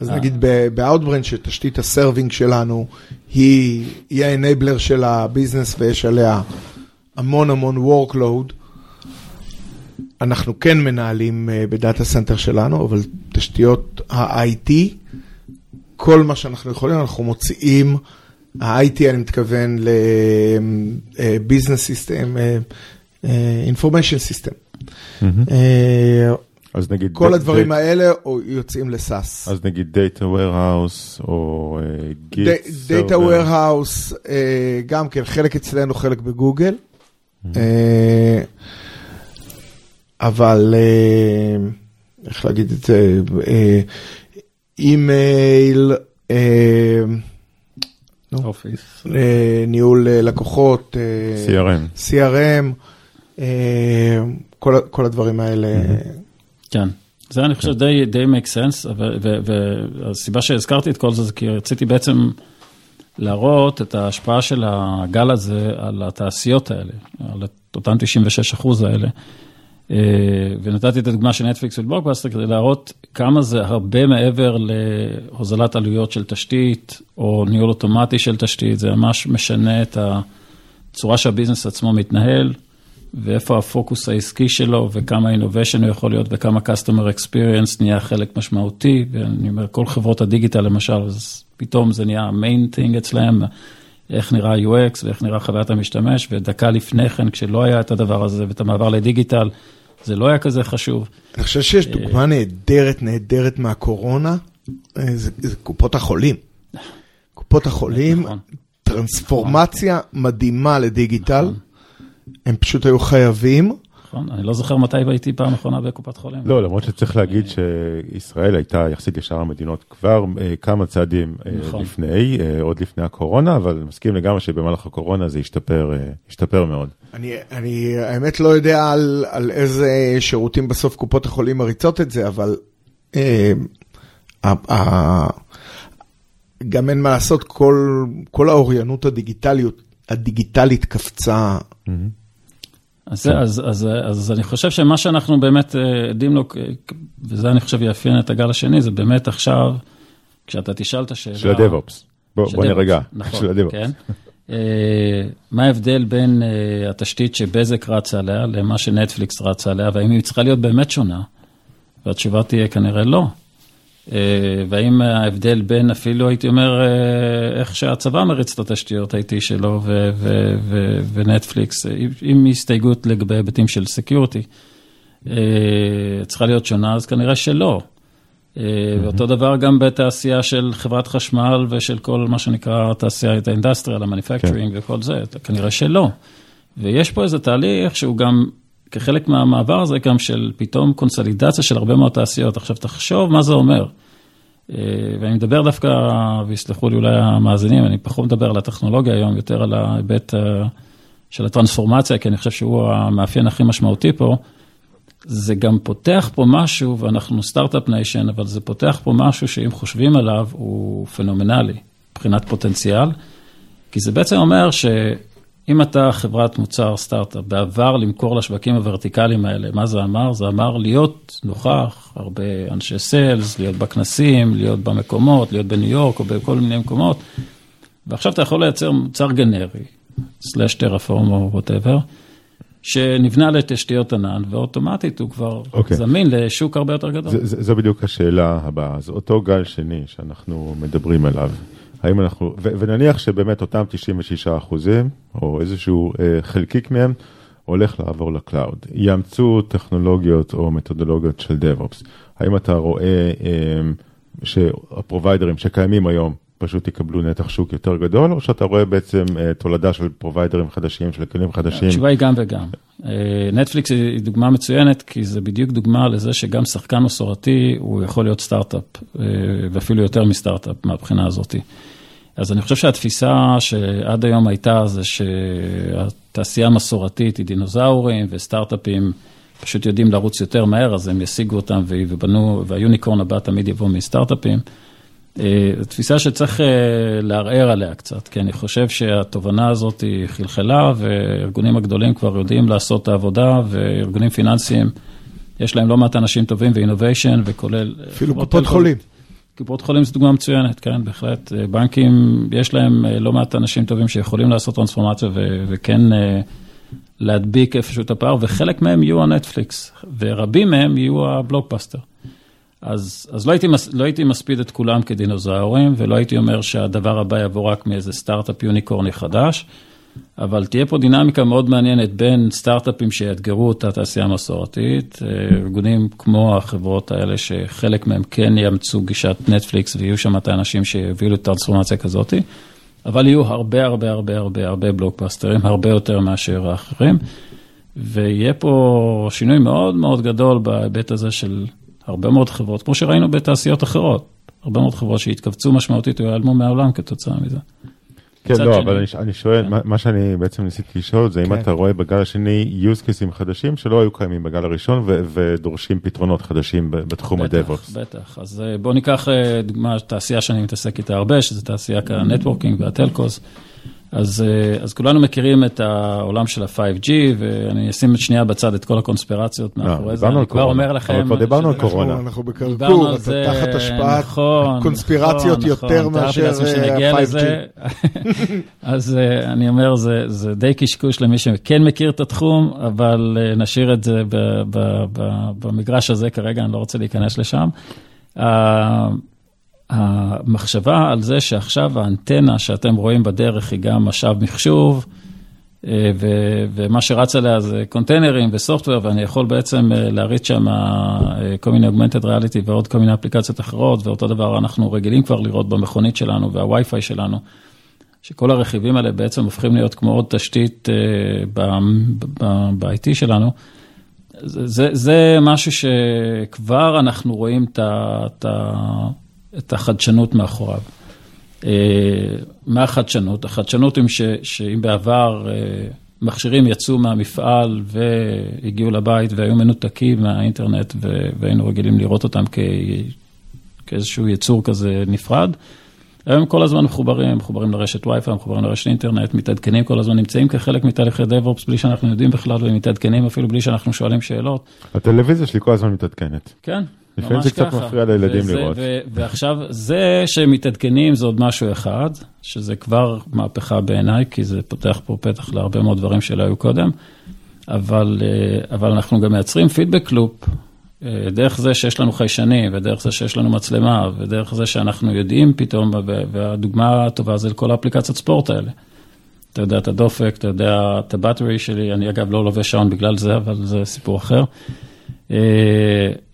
S3: אז נגיד ב-Outbrain, שתשתית ה serving שלנו היא, היא ה-enabler של ה business ויש עליה המון המון workload, אנחנו כן מנהלים אה, ב data center שלנו, אבל תשתיות ה-IT, כל מה שאנחנו יכולים, אנחנו מוציאים, ה-IT אני מתכוון ל-business system, אה, אה, information system. אה,
S2: אז נגיד,
S3: כל הדברים האלה או יוצאים ל SaaS.
S2: אז נגיד Data Warehouse או אה, Git
S3: data
S2: Server.
S3: warehouse, אה, גם כן, חלק אצלנו, חלק בגוגל. אה, אבל, אה, איך להגיד את זה, אה, אימייל, אה,
S4: Office.
S3: אה, ניהול אה, לקוחות, אה,
S2: CRM.
S3: CRM, אה, כל כל הדברים האלה.
S4: כן, זה אני חושב די, די make sense, ו- ו- והסיבה שהזכרתי את כל זה, זה כי רציתי בעצם להראות את ההשפעה של הגל הזה על התעשיות האלה, על אותם 96 אחוז האלה. אה, ונתתי את הדוגמה של נטפליקס ובלוקבאסטר כדי להראות כמה זה הרבה מעבר להוזלת עלויות של תשתית, או ניהול אוטומטי של תשתית, זה ממש משנה את הצורה שהביזנס עצמו מתנהל, ואיפה הפוקוס העסקי שלו, וכמה innovation הוא יכול להיות, וכמה customer experience נהיה חלק משמעותי, ואני אומר, כל חברות הדיגיטל למשל, אז פתאום זה נהיה main thing אצלהם, איך נראה ה-UX ואיך נראה חוויית המשתמש, ודקה לפני כן, כשלא היה את הדבר הזה, ואת המעבר לדיגיטל, זה לא היה כזה חשוב.
S3: אני חושב שיש דוגמה נהדרת, נהדרת מהקורונה, אה, זה, זה קופות החולים. קופות החולים,
S4: נכון.
S3: טרנספורמציה מדהימה לדיגיטל, הם פשוט היו חייבים.
S4: נכון? אני לא זוכר מתי הייתי פעם אחרונה בקופת חולים.
S2: לא, למרות שצריך להגיד שישראל הייתה יחסית ישר המדינות כבר אה, כמה צעדים אה,
S4: נכון.
S2: לפני, אה, עוד לפני הקורונה, אבל אני מסכים לגמרי שבמהלך הקורונה זה השתפר, השתפר מאוד.
S3: אני, אני האמת לא יודע על, על איזה שירותים בסוף קופות החולים מריצות את זה, אבל אה, גם אין מה לעשות, כל, כל האוריינות הדיגיטליות, הדיגיטלית קפצה.
S4: אז, זה, אז, אז, אז אני חושב שמה שאנחנו באמת אה, עדים לו, כ- וזה אני חושב יאפיין את הגל השני, זה באמת עכשיו, כשאתה תשאל את השאלה...
S2: של הדב-אופס. בוא נרגע,
S4: נכון,
S2: של הדב-אופס.
S4: כן. אה, מה ההבדל בין אה, התשתית שבזק רצה עליה למה שנטפליקס רצה עליה, והאם היא צריכה להיות באמת שונה? והתשובה תהיה כנראה לא. אה, והאם ההבדל בין אפילו, הייתי אומר, אה, איך שהצבא מריץ את התשתיות IT שלו ו- ו- ו- ונטפליקס, אה, עם הסתייגות לגבי היבטים של security, צריכה להיות שונה, אז כנראה שלא. ואותו דבר גם בתעשייה של חברת חשמל ושל כל מה שנקרא תעשיית ה industrial, ה manufacturing וכל זה, כנראה שלא. ויש פה איזה תהליך שהוא גם, כחלק מהמעבר הזה, גם של פתאום קונסולידציה של הרבה מאוד תעשיות. עכשיו, תחשוב מה זה אומר. אה, ואני מדבר דווקא, ויסלחו לי אולי המאזינים, אני פחות מדבר על הטכנולוגיה היום, יותר על ההיבט אה, של הטרנספורמציה, כי אני חושב שהוא המאפיין הכי משמעותי פה. זה גם פותח פה משהו, ואנחנו סטארט-אפ nation, אבל זה פותח פה משהו שאם חושבים עליו, הוא פנומנלי מבחינת פוטנציאל, כי זה בעצם אומר שאם אתה חברת מוצר סטארט-אפ, בעבר למכור לשווקים הוורטיקליים האלה, מה זה אמר? זה אמר להיות נוכח, הרבה אנשי sales, להיות בכנסים, להיות במקומות, להיות בניו יורק או בכל מיני מקומות, ועכשיו אתה יכול לייצר מוצר גנרי, slash טרפורם או whatever. שנבנה לתשתיות ענן, ואוטומטית הוא כבר okay.
S2: אוקיי.
S4: זמין לשוק הרבה יותר גדול.
S2: זו בדיוק השאלה הבאה, אז אותו גל שני שאנחנו מדברים עליו, האם אנחנו, ו, ונניח שבאמת אותם 96 אחוזים, או איזשהו אה, חלקיק מהם, הולך לעבור ל cloud, יאמצו טכנולוגיות או מתודולוגיות של DevOps, האם אתה רואה אה, שה providerים שקיימים היום, פשוט יקבלו נתח שוק יותר גדול, או שאתה רואה בעצם אה, תולדה של providerים חדשים, של כלים חדשים?
S4: התשובה היא גם וגם. נטפליקס אה, היא דוגמה מצוינת, כי זה בדיוק דוגמה לזה שגם שחקן מסורתי הוא יכול להיות סטארט-אפ, אה, ואפילו יותר מסטארט-אפ מהבחינה הזאת. אז אני חושב שהתפיסה שעד היום הייתה זה שהתעשייה המסורתית היא דינוזאורים וסטארט-אפים פשוט יודעים לרוץ יותר מהר, אז הם ישיגו אותם ובנו, והיוניקורן הבא תמיד יבוא מסטארט-אפים. אה, תפיסה שצריך אה, לערער עליה קצת, כי אני חושב שהתובנה הזאת היא חלחלה, וארגונים הגדולים כבר יודעים לעשות את העבודה, וארגונים פיננסיים, יש להם לא מעט אנשים טובים ו innovation, וכולל...
S3: אפילו קופות חולים.
S4: קופות חולים זו דוגמה מצוינת, כן, בהחלט. אה, בנקים, יש להם לא מעט אנשים טובים שיכולים לעשות טרנספורמציה וכן להדביק איפשהו את הפער, וחלק מהם יהיו הנטפליקס, ורבים מהם יהיו הבלוקבאסטר. אז, אז לא, הייתי, לא הייתי מספיד את כולם כדינוזאורים, ולא הייתי אומר שהדבר הבא יבוא רק מאיזה סטארט-אפ יוניקורני חדש, אבל תהיה פה דינמיקה מאוד מעניינת בין סטארט-אפים שיאתגרו את התעשייה המסורתית, אה, ארגונים כמו החברות האלה, שחלק מהם כן יאמצו גישת נטפליקס, ויהיו שם את האנשים שיובילו טרנספורמציה כזאת, אבל יהיו הרבה הרבה הרבה הרבה הרבה בלוקבאסטרים, הרבה יותר מאשר האחרים, ויהיה פה שינוי מאוד מאוד גדול בהיבט הזה של... הרבה מאוד חברות, כמו שראינו בתעשיות אחרות, הרבה מאוד חברות שהתכווצו משמעותית או ייעלמו מהעולם כתוצאה מזה.
S2: כן, לא, שני. אבל אני, אני שואל, כן. מה, מה שאני בעצם ניסיתי לשאול זה אם כן. אתה רואה בגל השני use cases חדשים שלא היו קיימים בגל הראשון ו- ודורשים פתרונות חדשים בתחום ה-DevOps.
S4: בטח, בטח. אז אה, בוא ניקח אה, דוגמה, תעשייה שאני מתעסק איתה הרבה, שזה תעשייה כנטוורקינג והטלקוס. אז, אה, אז כולנו מכירים את העולם של ה-5G, ואני אשים שנייה בצד את כל הקונספירציות
S2: לא,
S4: מאחורי זה, אני כבר אומר לכם...
S2: אבל כבר דיברנו על קורונה.
S3: אנחנו בקרקור, אתה תחת השפעת
S4: נכון,
S3: קונספירציות
S4: נכון,
S3: יותר
S4: נכון,
S3: מאשר ה-5G. [laughs]
S4: אז אה, אני אומר, זה, זה די קשקוש למי שכן מכיר את התחום, אבל אה, נשאיר את זה במגרש הזה כרגע, אני לא רוצה להיכנס לשם. המחשבה על זה שעכשיו האנטנה שאתם רואים בדרך היא גם משאב מחשוב, אה, ומה שרץ עליה זה קונטיינרים וסופטוור, ואני יכול בעצם אה, להריץ שם אה, כל מיני אוגמנטד ריאליטי ועוד כל מיני אפליקציות אחרות, ואותו דבר אנחנו רגילים כבר לראות במכונית שלנו והווי-פיי שלנו, שכל הרכיבים האלה בעצם הופכים להיות כמו עוד תשתית ב-IT שלנו. זה, זה משהו שכבר אנחנו רואים את ה... את החדשנות מאחוריו. אה, מה החדשנות? החדשנות היא שאם בעבר אה, מכשירים יצאו מהמפעל והגיעו לבית והיו מנותקים מהאינטרנט והיינו רגילים לראות אותם כאיזשהו יצור כזה נפרד, היום כל הזמן מחוברים, מחוברים לרשת וי-פיי, מחוברים לרשת אינטרנט, מתעדכנים כל הזמן, נמצאים כחלק מתהליכי DevOps בלי שאנחנו יודעים בכלל, ומתעדכנים אפילו בלי שאנחנו שואלים שאלות.
S2: הטלוויזיה שלי כל הזמן מתעדכנת.
S4: כן,
S2: לפעמים זה קצת מפריע לילדים וזה, לראות.
S4: ו- ועכשיו, זה שמתעדכנים זה עוד משהו אחד, שזה כבר מהפכה בעיניי, כי זה פותח פה פתח להרבה מאוד דברים שלא היו קודם, אבל, אה, אבל אנחנו גם מייצרים פידבק לופ, אה, דרך זה שיש לנו חיישנים, ודרך זה שיש לנו מצלמה, ודרך זה שאנחנו יודעים פתאום, והדוגמה הטובה זה לכל האפליקציות ספורט האלה. אתה יודע את הדופק, אתה יודע את הבטרי שלי, אני אגב לא לובש שעון בגלל זה, אבל זה סיפור אחר. אה,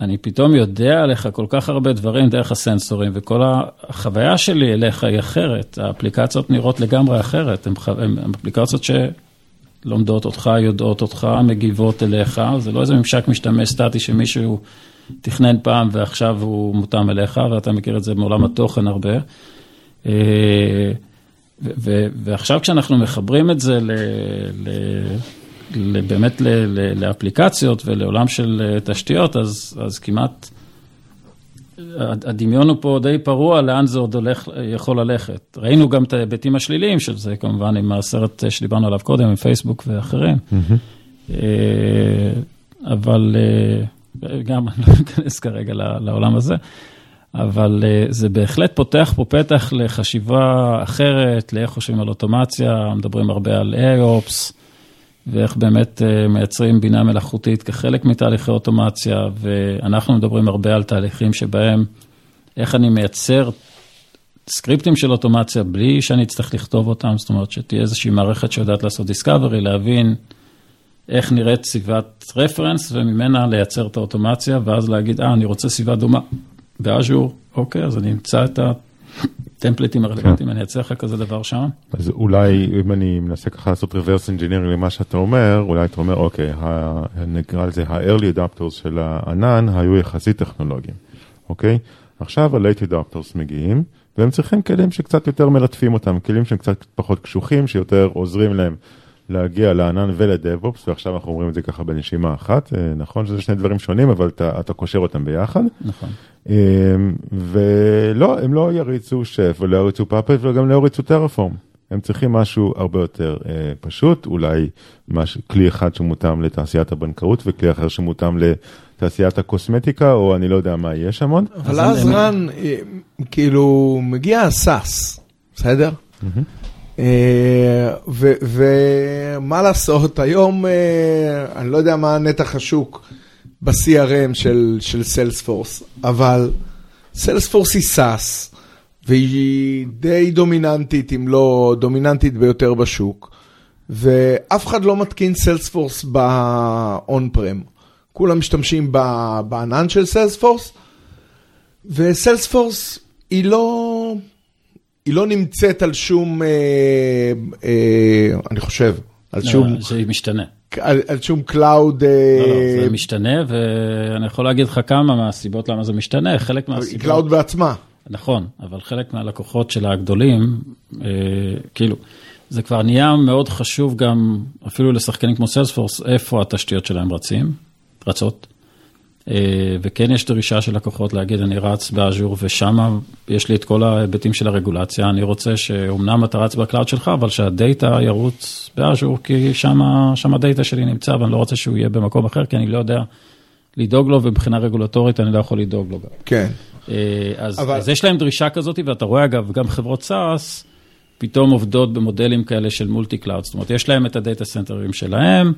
S4: אני פתאום יודע עליך כל כך הרבה דברים דרך הסנסורים, וכל החוויה שלי אליך היא אחרת. האפליקציות נראות לגמרי אחרת, הן אפליקציות שלומדות אותך, יודעות אותך, מגיבות אליך, זה לא איזה ממשק משתמש סטטי שמישהו תכנן פעם ועכשיו הוא מותאם אליך, ואתה מכיר את זה מעולם התוכן הרבה. אה, ועכשיו כשאנחנו מחברים את זה ל... באמת לאפליקציות ולעולם של תשתיות, אז, אז כמעט הדמיון הוא פה די פרוע, לאן זה עוד הולך, יכול ללכת. ראינו גם את ההיבטים השליליים של זה, כמובן, עם הסרט שדיברנו עליו קודם, עם פייסבוק ואחרים. Mm-hmm. אבל גם, [laughs] אני לא אכנס כרגע לעולם הזה. אבל זה בהחלט פותח פה פתח לחשיבה אחרת, לאיך חושבים על אוטומציה, מדברים הרבה על AOPS, ואיך באמת אה, מייצרים בינה מלאכותית כחלק מתהליכי אוטומציה, ואנחנו מדברים הרבה על תהליכים שבהם, איך אני מייצר סקריפטים של אוטומציה בלי שאני אצטרך לכתוב אותם, זאת אומרת שתהיה איזושהי מערכת שיודעת לעשות דיסקאברי, להבין איך נראית סביבת רפרנס, וממנה לייצר את האוטומציה, ואז להגיד, אה, אני רוצה סביבה דומה באז'ור, אוקיי, אז אני אמצא את ה... טמפליטים הרלוונטיים, אני אצא לך כזה דבר שם.
S2: אז אולי, אם אני מנסה ככה לעשות reverse engineering למה שאתה אומר, אולי אתה אומר, אוקיי, נקרא לזה ה-early adapters של הענן היו יחסית טכנולוגיים, אוקיי? עכשיו ה-late adapters מגיעים, והם צריכים כלים שקצת יותר מלטפים אותם, כלים שהם קצת פחות קשוחים, שיותר עוזרים להם להגיע לענן ולדב-אופס, ועכשיו אנחנו אומרים את זה ככה בנשימה אחת, אה, נכון שזה שני דברים שונים, אבל אתה, אתה קושר אותם ביחד.
S4: נכון.
S2: אה, ולא, הם לא יריצו שף ולא יריצו פאפט וגם לא יריצו טרפורם. הם צריכים משהו הרבה יותר אה, פשוט, אולי מש, כלי אחד שמותאם לתעשיית הבנקאות וכלי אחר שמותאם לתעשיית הקוסמטיקה, או אני לא יודע מה יהיה שם עוד.
S3: אבל אז רן, אה, כאילו, מגיע הסאס, בסדר? Mm-hmm. אה, ומה לעשות, היום אה, אני לא יודע מה נתח השוק ב-CRM של, של סיילספורס, אבל סיילספורס היא SaaS, והיא די דומיננטית, אם לא דומיננטית ביותר בשוק, ואף אחד לא מתקין סיילספורס ב on-prem. כולם משתמשים בענן של סיילספורס, וסיילספורס היא לא... היא לא נמצאת על שום, אה, אה, אני חושב, על
S4: לא,
S3: שום...
S4: זה משתנה.
S3: על, על שום cloud...
S4: לא, לא, זה משתנה, ואני יכול להגיד לך כמה מהסיבות למה זה משתנה, חלק מהסיבות...
S3: cloud בעצמה.
S4: נכון, אבל חלק מהלקוחות של הגדולים, אה, כאילו, זה כבר נהיה מאוד חשוב גם, אפילו לשחקנים כמו סיילספורס, איפה התשתיות שלהם רצים, רצות. אה, וכן יש דרישה של לקוחות להגיד, אני רץ באז'ור ושם יש לי את כל ההיבטים של הרגולציה, אני רוצה שאומנם אתה רץ ב cloud שלך, אבל שה data ירוץ באז'ור, כי שם ה data שלי נמצא ואני לא רוצה שהוא יהיה במקום אחר, כי אני לא יודע לדאוג לו, ומבחינה רגולטורית אני לא יכול לדאוג לו גם.
S3: כן.
S4: אה, אז, אבל... אז יש להם דרישה כזאת, ואתה רואה אגב, גם חברות SaaS פתאום עובדות במודלים כאלה של multi-cloud, זאת אומרת, יש להם את ה data centerים שלהם.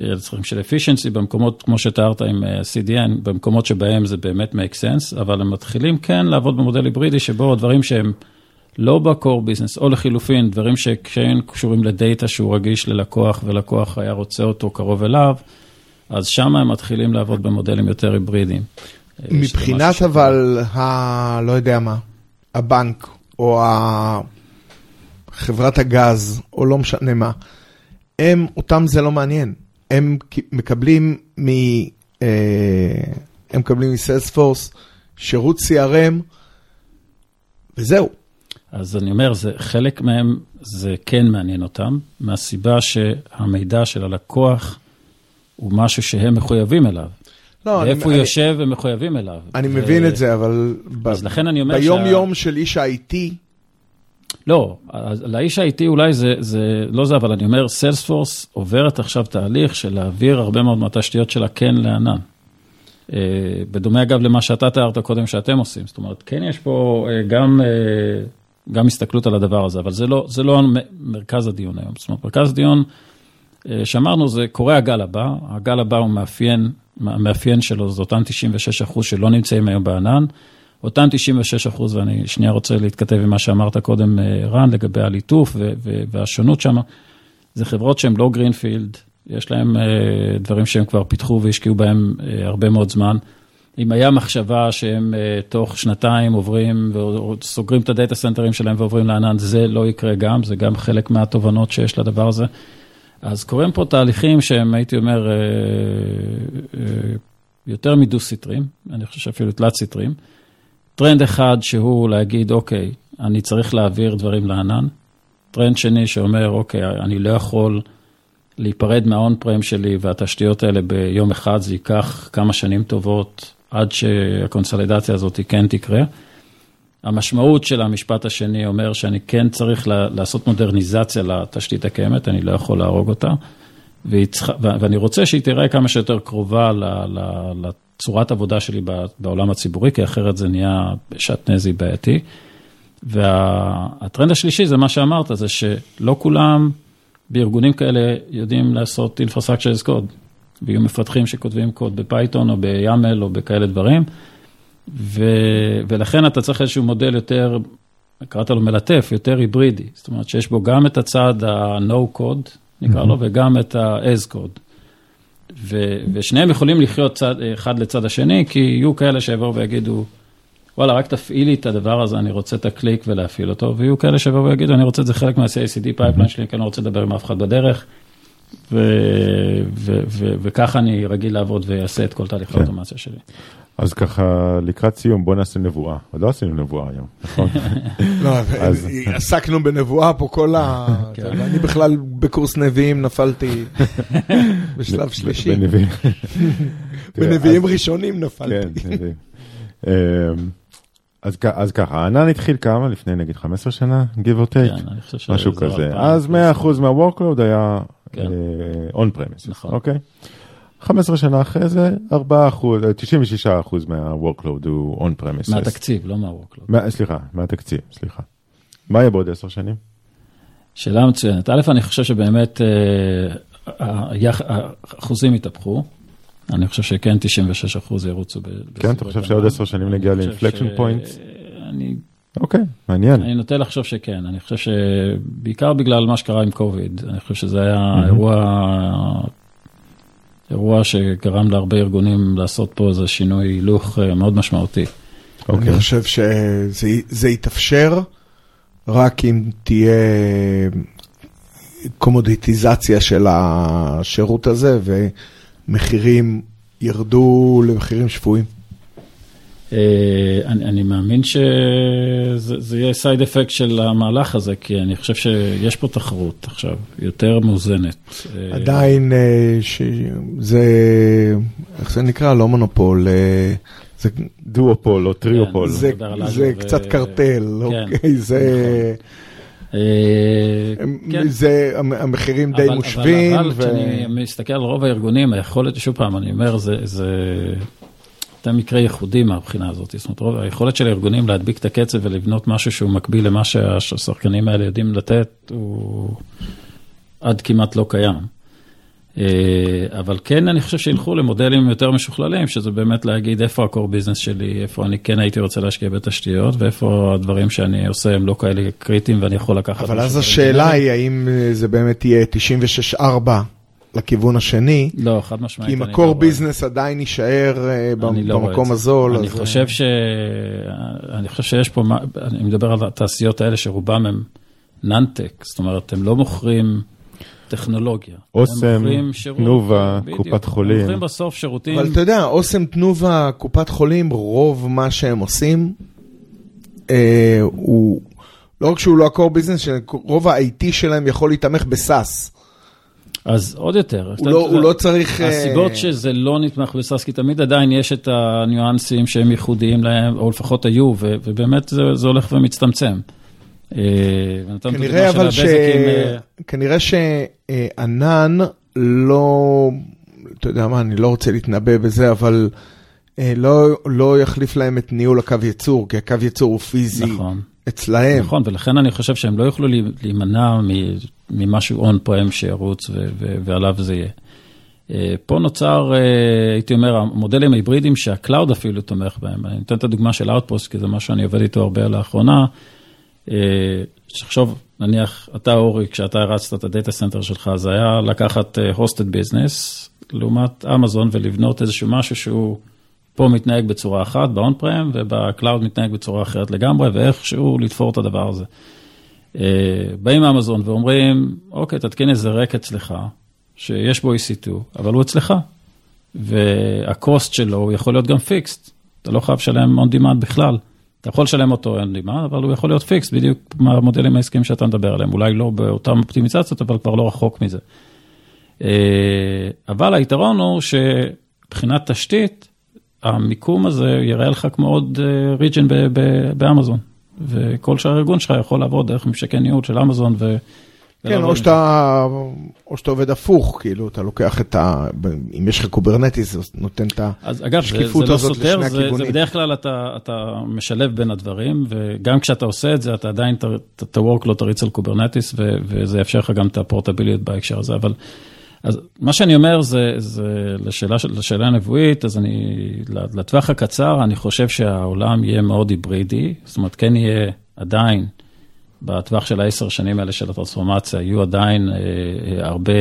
S4: לצרכים של efficiency במקומות, כמו שתיארת עם אה, CDN, במקומות שבהם זה באמת make sense, אבל הם מתחילים כן לעבוד במודל היברידי, שבו הדברים שהם לא ב-core business, או לחילופין, דברים שכן קשורים ל data שהוא רגיש ללקוח, ולקוח היה רוצה אותו קרוב אליו, אז שם הם מתחילים לעבוד במודלים יותר היברידיים.
S3: אה, מבחינת אבל, ה... לא יודע מה, הבנק, או ה... חברת הגז, או לא משנה מה, הם, אותם זה לא מעניין. הם מקבלים מ... אה, הם מקבלים מסיילספורס שירות CRM, וזהו.
S4: אז אני אומר, זה, חלק מהם זה כן מעניין אותם, מהסיבה שהמידע של הלקוח הוא משהו שהם מחויבים אליו. לא, ואיפה הוא אני, יושב הם מחויבים אליו.
S3: אני ו... מבין את זה, אבל
S4: אז ב... לכן אני אומר
S3: ביום שה... יום של איש ה-IT,
S4: לא, לאיש ה-IT אולי זה, זה לא זה, אבל אני אומר, סיילספורס עוברת עכשיו תהליך של להעביר הרבה מאוד מהתשתיות שלה כן לענן. אה, בדומה אגב למה שאתה תיארת קודם שאתם עושים, זאת אומרת, כן יש פה אה, גם, אה, גם הסתכלות על הדבר הזה, אבל זה לא, זה לא מרכז הדיון היום. זאת אומרת, מרכז הדיון שאמרנו, זה קורה הגל הבא, הגל הבא הוא מאפיין, המאפיין שלו זה אותם 96 אחוז שלא נמצאים היום בענן. אותם 96 אחוז, ואני שנייה רוצה להתכתב עם מה שאמרת קודם, אה, רן, לגבי הליטוף והשונות שם, זה חברות שהן לא גרינפילד, יש להם אה, דברים שהם כבר פיתחו והשקיעו בהם אה, הרבה מאוד זמן. אם היה מחשבה שהם תוך שנתיים עוברים וסוגרים את הדאטה סנטרים שלהם ועוברים לענן, זה לא יקרה גם, זה גם חלק מהתובנות שיש לדבר הזה. אז קורים פה תהליכים שהם, הייתי אומר, יותר מדו-סטריים, אני חושב שאפילו תלת-סטריים. טרנד אחד שהוא להגיד, אוקיי, אני צריך להעביר דברים לענן. טרנד שני שאומר, אוקיי, אני לא יכול להיפרד מה on-prem שלי והתשתיות האלה ביום אחד, זה ייקח כמה שנים טובות עד שהקונסולידציה הזאת כן תקרה. המשמעות של המשפט השני אומר שאני כן צריך לעשות מודרניזציה לתשתית הקיימת, אני לא יכול להרוג אותה, צריכה, ואני רוצה שהיא תראה כמה שיותר קרובה לצורת עבודה שלי בעולם הציבורי, כי אחרת זה נהיה שעטנזי בעייתי. והטרנד השלישי זה מה שאמרת, זה שלא כולם בארגונים כאלה יודעים לעשות Infrastructure as Code, ויהיו מפתחים שכותבים קוד בפייתון או ביאמל או בכאלה דברים, ו, ולכן אתה צריך איזשהו מודל יותר, קראת לו מלטף, יותר היברידי, זאת אומרת שיש בו גם את הצד ה-No code, נקרא mm-hmm. לו, וגם את ה-as code. ו, ושניהם יכולים לחיות צד, אחד לצד השני, כי יהיו כאלה שיבואו ויגידו, וואלה, רק תפעילי את הדבר הזה, אני רוצה את הקליק ולהפעיל אותו, ויהיו כאלה שיבואו ויגידו, אני רוצה את זה חלק מה-CICD pipeline שלי, כי אני לא רוצה לדבר עם אף אחד בדרך, וככה אני רגיל לעבוד ויעשה את כל תהליך כן. האוטומציה שלי.
S2: אז ככה, לקראת סיום, בוא נעשה נבואה. עוד לא עשינו נבואה היום, נכון? [laughs]
S3: לא, עסקנו בנבואה פה כל ה... [laughs] כן. אני בכלל בקורס נביאים נפלתי [laughs] בשלב שלישי. בנביאים ראשונים נפלתי. כן, נביאים.
S2: אמ, אז, אז ככה, הענן התחיל כמה? לפני נגיד 15 שנה? give or take? כן. משהו כזה. אז 100% מה-workload היה כן. uh, on premise, נכון. אוקיי? 15 שנה אחרי זה, 4 אחוז, 96 אחוז מה-workload הוא on premise.
S4: מהתקציב, לא מה-workload.
S2: מה, סליחה, מהתקציב, סליחה. מה יהיה בעוד 10 שנים?
S4: שאלה מצוינת. א', אני חושב שבאמת האחוזים התהפכו. אני חושב שכן 96 אחוז ירוצו.
S2: כן, אתה חושב שעוד 10 שנים נגיע לאינפלקשן פוינט? אני... אוקיי, מעניין.
S4: אני נוטה לחשוב שכן, אני חושב שבעיקר בגלל מה שקרה עם קוביד, אני חושב שזה היה אירוע אירוע שגרם להרבה ארגונים לעשות פה איזה שינוי הילוך אה, מאוד משמעותי.
S3: Okay. אני חושב שזה יתאפשר רק אם תהיה קומודיטיזציה של השירות הזה ומחירים ירדו למחירים שפויים.
S4: אה, אני, אני מאמין שזה יהיה סייד אפקט של המהלך הזה, כי אני חושב שיש פה תחרות עכשיו, יותר מאוזנת.
S3: אה, עדיין, אה, זה, איך זה נקרא? לא מונופול.
S2: זה דואופול או טריופול.
S3: כן, זה, זה קצת קרטל, כן, אוקיי? זה... נכון. כן. זה, המחירים די מושווים.
S4: אבל כשאני מסתכל על רוב הארגונים, היכולת, שוב פעם, אני אומר, זה... זה מקרה ייחודי מהבחינה הזאת. זאת אומרת, היכולת של הארגונים להדביק את הקצב ולבנות משהו שהוא מקביל למה שהשחקנים האלה יודעים לתת, הוא עד כמעט לא קיים. אה, אבל כן, אני חושב שילכו למודלים יותר משוכללים, שזה באמת להגיד איפה ה-core business שלי, איפה אני כן הייתי רוצה להשקיע בתשתיות, ואיפה הדברים שאני עושה הם לא כאלה קריטיים ואני יכול לקחת...
S3: אבל אז השאלה היא, האם זה באמת יהיה 96-4? לכיוון השני.
S4: לא, חד משמעית.
S3: כי אם ה-core לא business עדיין יישאר אה, לא במקום הזול.
S4: אני חושב, ש... אני חושב שיש פה, אני מדבר על התעשיות האלה שרובם הם נאנטק, זאת אומרת, הם לא מוכרים טכנולוגיה.
S2: אוסם, תנובה, קופת חולים. הם
S4: מוכרים בסוף שירותים.
S3: אבל אתה יודע, אוסם, תנובה, קופת חולים, רוב מה שהם עושים, אה, הוא, לא רק שהוא לא ה-core business, רוב ה-IT שלהם יכול להתמך בסאס.
S4: אז עוד יותר.
S3: הוא, לא, הוא לא צריך...
S4: הסיבות שזה לא נתמך בסאס, כי תמיד עדיין יש את הניואנסים שהם ייחודיים להם, או לפחות היו, ובאמת זה, זה הולך ומצטמצם.
S3: כנראה אבל ש... כנראה שענן לא, אתה יודע מה, אני לא רוצה להתנבא בזה, אבל לא, לא יחליף להם את ניהול הקו ייצור, כי הקו ייצור הוא פיזי. נכון. אצלהם.
S4: נכון, ולכן אני חושב שהם לא יוכלו להימנע ממשהו on prem שירוץ ועליו זה יהיה. אה, פה נוצר, אה, הייתי אומר, המודלים ההיברידיים שה cloud אפילו תומך בהם. אני אתן את הדוגמה של Outpost, כי זה מה שאני עובד איתו הרבה לאחרונה. אה, נניח, אתה אורי, כשאתה הרצת את ה data center שלך, זה היה לקחת hosted business לעומת אמזון ולבנות איזשהו משהו שהוא פה מתנהג בצורה אחת, ב on prem, וב cloud מתנהג בצורה אחרת לגמרי, ואיכשהו לתפור את הדבר הזה. אה, באים אמזון ואומרים, אוקיי, תתקין איזה rack אצלך, שיש בו EC2, אבל הוא אצלך, וה cost שלו יכול להיות גם fixed, אתה לא חייב לשלם on demand בכלל. אתה יכול לשלם אותו on demand, אבל הוא יכול להיות פיקסט, בדיוק מהמודלים העסקיים שאתה מדבר עליהם, אולי לא באותם אופטימיצציות, אבל כבר לא רחוק מזה. אבל היתרון הוא שמבחינת תשתית, המיקום הזה יראה לך כמו עוד ריג'ן באמזון. וכל שאר הארגון שלך יכול לעבוד דרך ממשקי ניהול של אמזון. ו...
S3: כן, או שאתה, או שאתה עובד הפוך, כאילו, אתה לוקח את ה... אם יש לך Kubernetes, זה נותן את השקיפות
S4: לא
S3: הזאת
S4: סותר,
S3: לשני
S4: זה,
S3: הכיוונים.
S4: זה בדרך כלל אתה, אתה משלב בין הדברים, וגם כשאתה עושה את זה, אתה עדיין את ה-workload תריץ על Kubernetes, ו- וזה יאפשר לך גם את הפורטביליות בהקשר הזה. אבל אז מה שאני אומר זה, זה לשאלה, לשאלה הנבואית, אז אני, לטווח הקצר, אני חושב שהעולם יהיה מאוד היברידי, זאת אומרת, כן יהיה עדיין, בטווח של העשר שנים האלה של הטרנספורמציה, יהיו עדיין אה, אה, הרבה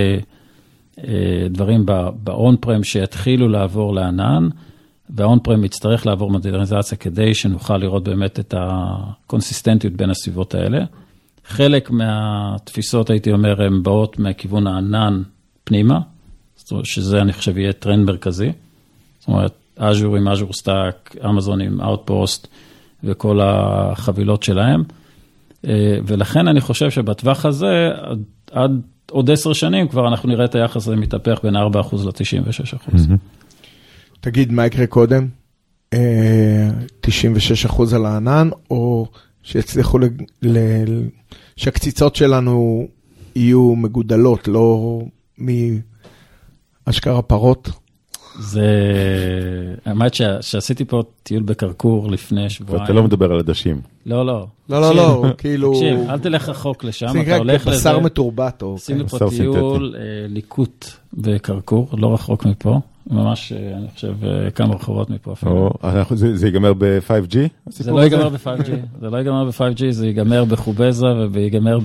S4: אה, דברים ב-on prem שיתחילו לעבור לענן, וה-on prem יצטרך לעבור מודרניזציה כדי שנוכל לראות באמת את הקונסיסטנטיות בין הסביבות האלה. חלק מהתפיסות, הייתי אומר, הן באות מהכיוון הענן פנימה, שזה אני חושב יהיה טרנד מרכזי. זאת אומרת, Azure עם Azure Stack, Amazon עם Outpost וכל החבילות שלהם. ולכן אני חושב שבטווח הזה, עד, עד עוד עשר שנים כבר אנחנו נראה את היחס הזה מתהפך בין 4% ל-96%.
S3: תגיד, מה יקרה קודם? 96% על הענן, או שיצליחו, ל... ל... שהקציצות שלנו יהיו מגודלות, לא מאשכרה פרות?
S4: זה, האמת שעשיתי פה טיול בקרקור לפני שבועיים.
S2: ואתה לא מדבר על עדשים.
S4: לא, לא.
S3: לא, לא, לא, כאילו...
S4: תקשיב, אל תלך רחוק לשם, אתה הולך
S3: נקרא
S4: לזה.
S3: בשר מתורבת, או...
S4: עשינו
S2: בשר
S4: פה. טיול אה, ליקוט בקרקור, לא רחוק מפה, ממש, אה, אני חושב, אה, כמה רחובות מפה אפילו.
S2: זה ייגמר ב-5G?
S4: זה לא ייגמר ב-5G, זה לא ייגמר ב-5G, זה ייגמר בחובזה וייגמר.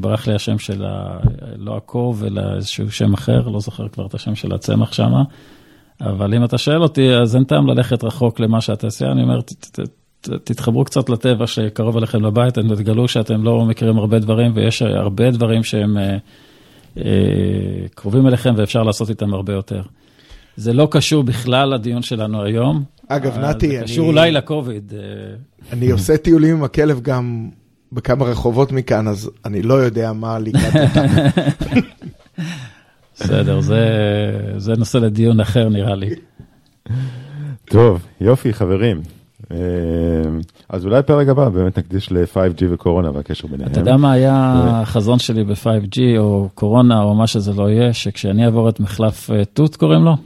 S4: ברח לי השם של ה... לא הקוב, אלא איזשהו שם אחר, לא זוכר כבר את השם של הצמח שם. אבל אם אתה שואל אותי, אז אין טעם ללכת רחוק למה שהתעשייה, אני אומר, תתחברו קצת לטבע שקרוב אליכם לבית, תגלו שאתם לא מכירים הרבה דברים, ויש הרבה דברים שהם אה, קרובים אליכם ואפשר לעשות איתם הרבה יותר. זה לא קשור בכלל לדיון שלנו היום.
S3: אגב, נתי,
S4: זה
S3: אני-
S4: קשור אולי לקוביד. אה,
S3: אני עושה טיולים עם הכלב גם בכמה רחובות מכאן, אז אני לא יודע מה לקראת אותם. [laughs]
S4: בסדר, זה, זה נושא לדיון אחר נראה לי.
S2: טוב, יופי, חברים. אה, אז אולי פרק הבא באמת נקדיש ל-5G וקורונה והקשר ביניהם.
S4: אתה יודע מה היה החזון שלי ב-5G או קורונה או מה שזה לא יהיה, שכשאני אעבור את מחלף אה, תות קוראים לו?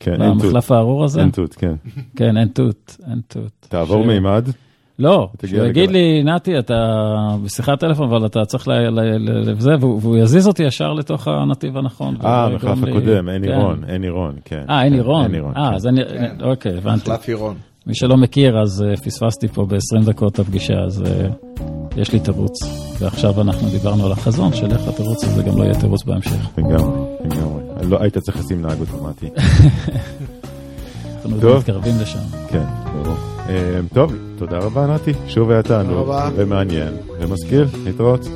S2: כן, אין תות.
S4: המחלף הארור הזה?
S2: אין תות, כן.
S4: כן, אין תות, אין תות.
S2: תעבור
S4: ש-
S2: מימד.
S4: לא, שהוא יגיד. לי, נתי, אתה בשיחת טלפון, אבל אתה צריך ל... ל- ל- לזה, והוא והוא יזיז אותי ישר לתוך הנתיב הנכון.
S2: אה,
S4: והוא
S2: מחלף
S4: יגרום לי-
S2: הקודם, אין
S4: כן.
S2: עירון, אין עירון, כן.
S4: אה, אין
S2: כן,
S4: עירון.
S2: אין עירון,
S4: אה,
S2: כן.
S4: אז אני, אוקיי, הבנתי.
S3: מחלף עירון.
S4: מי שלא מכיר, אז אה, פספסתי פה ב-20 דקות את הפגישה, אז אה, יש לי תירוץ. ועכשיו אנחנו דיברנו על החזון, של איך התירוץ הזה גם לא יהיה תירוץ בהמשך.
S2: לגמרי, לגמרי. לא, היית צריך לשים נהג אוטומטי. [laughs]
S4: אנחנו. מתקרבים לשם.
S2: כן, ברור. אה, טוב, תודה רבה נתי, שוב היה תענוג,
S3: רבה.
S2: ומעניין, ומזכיר, להתראות.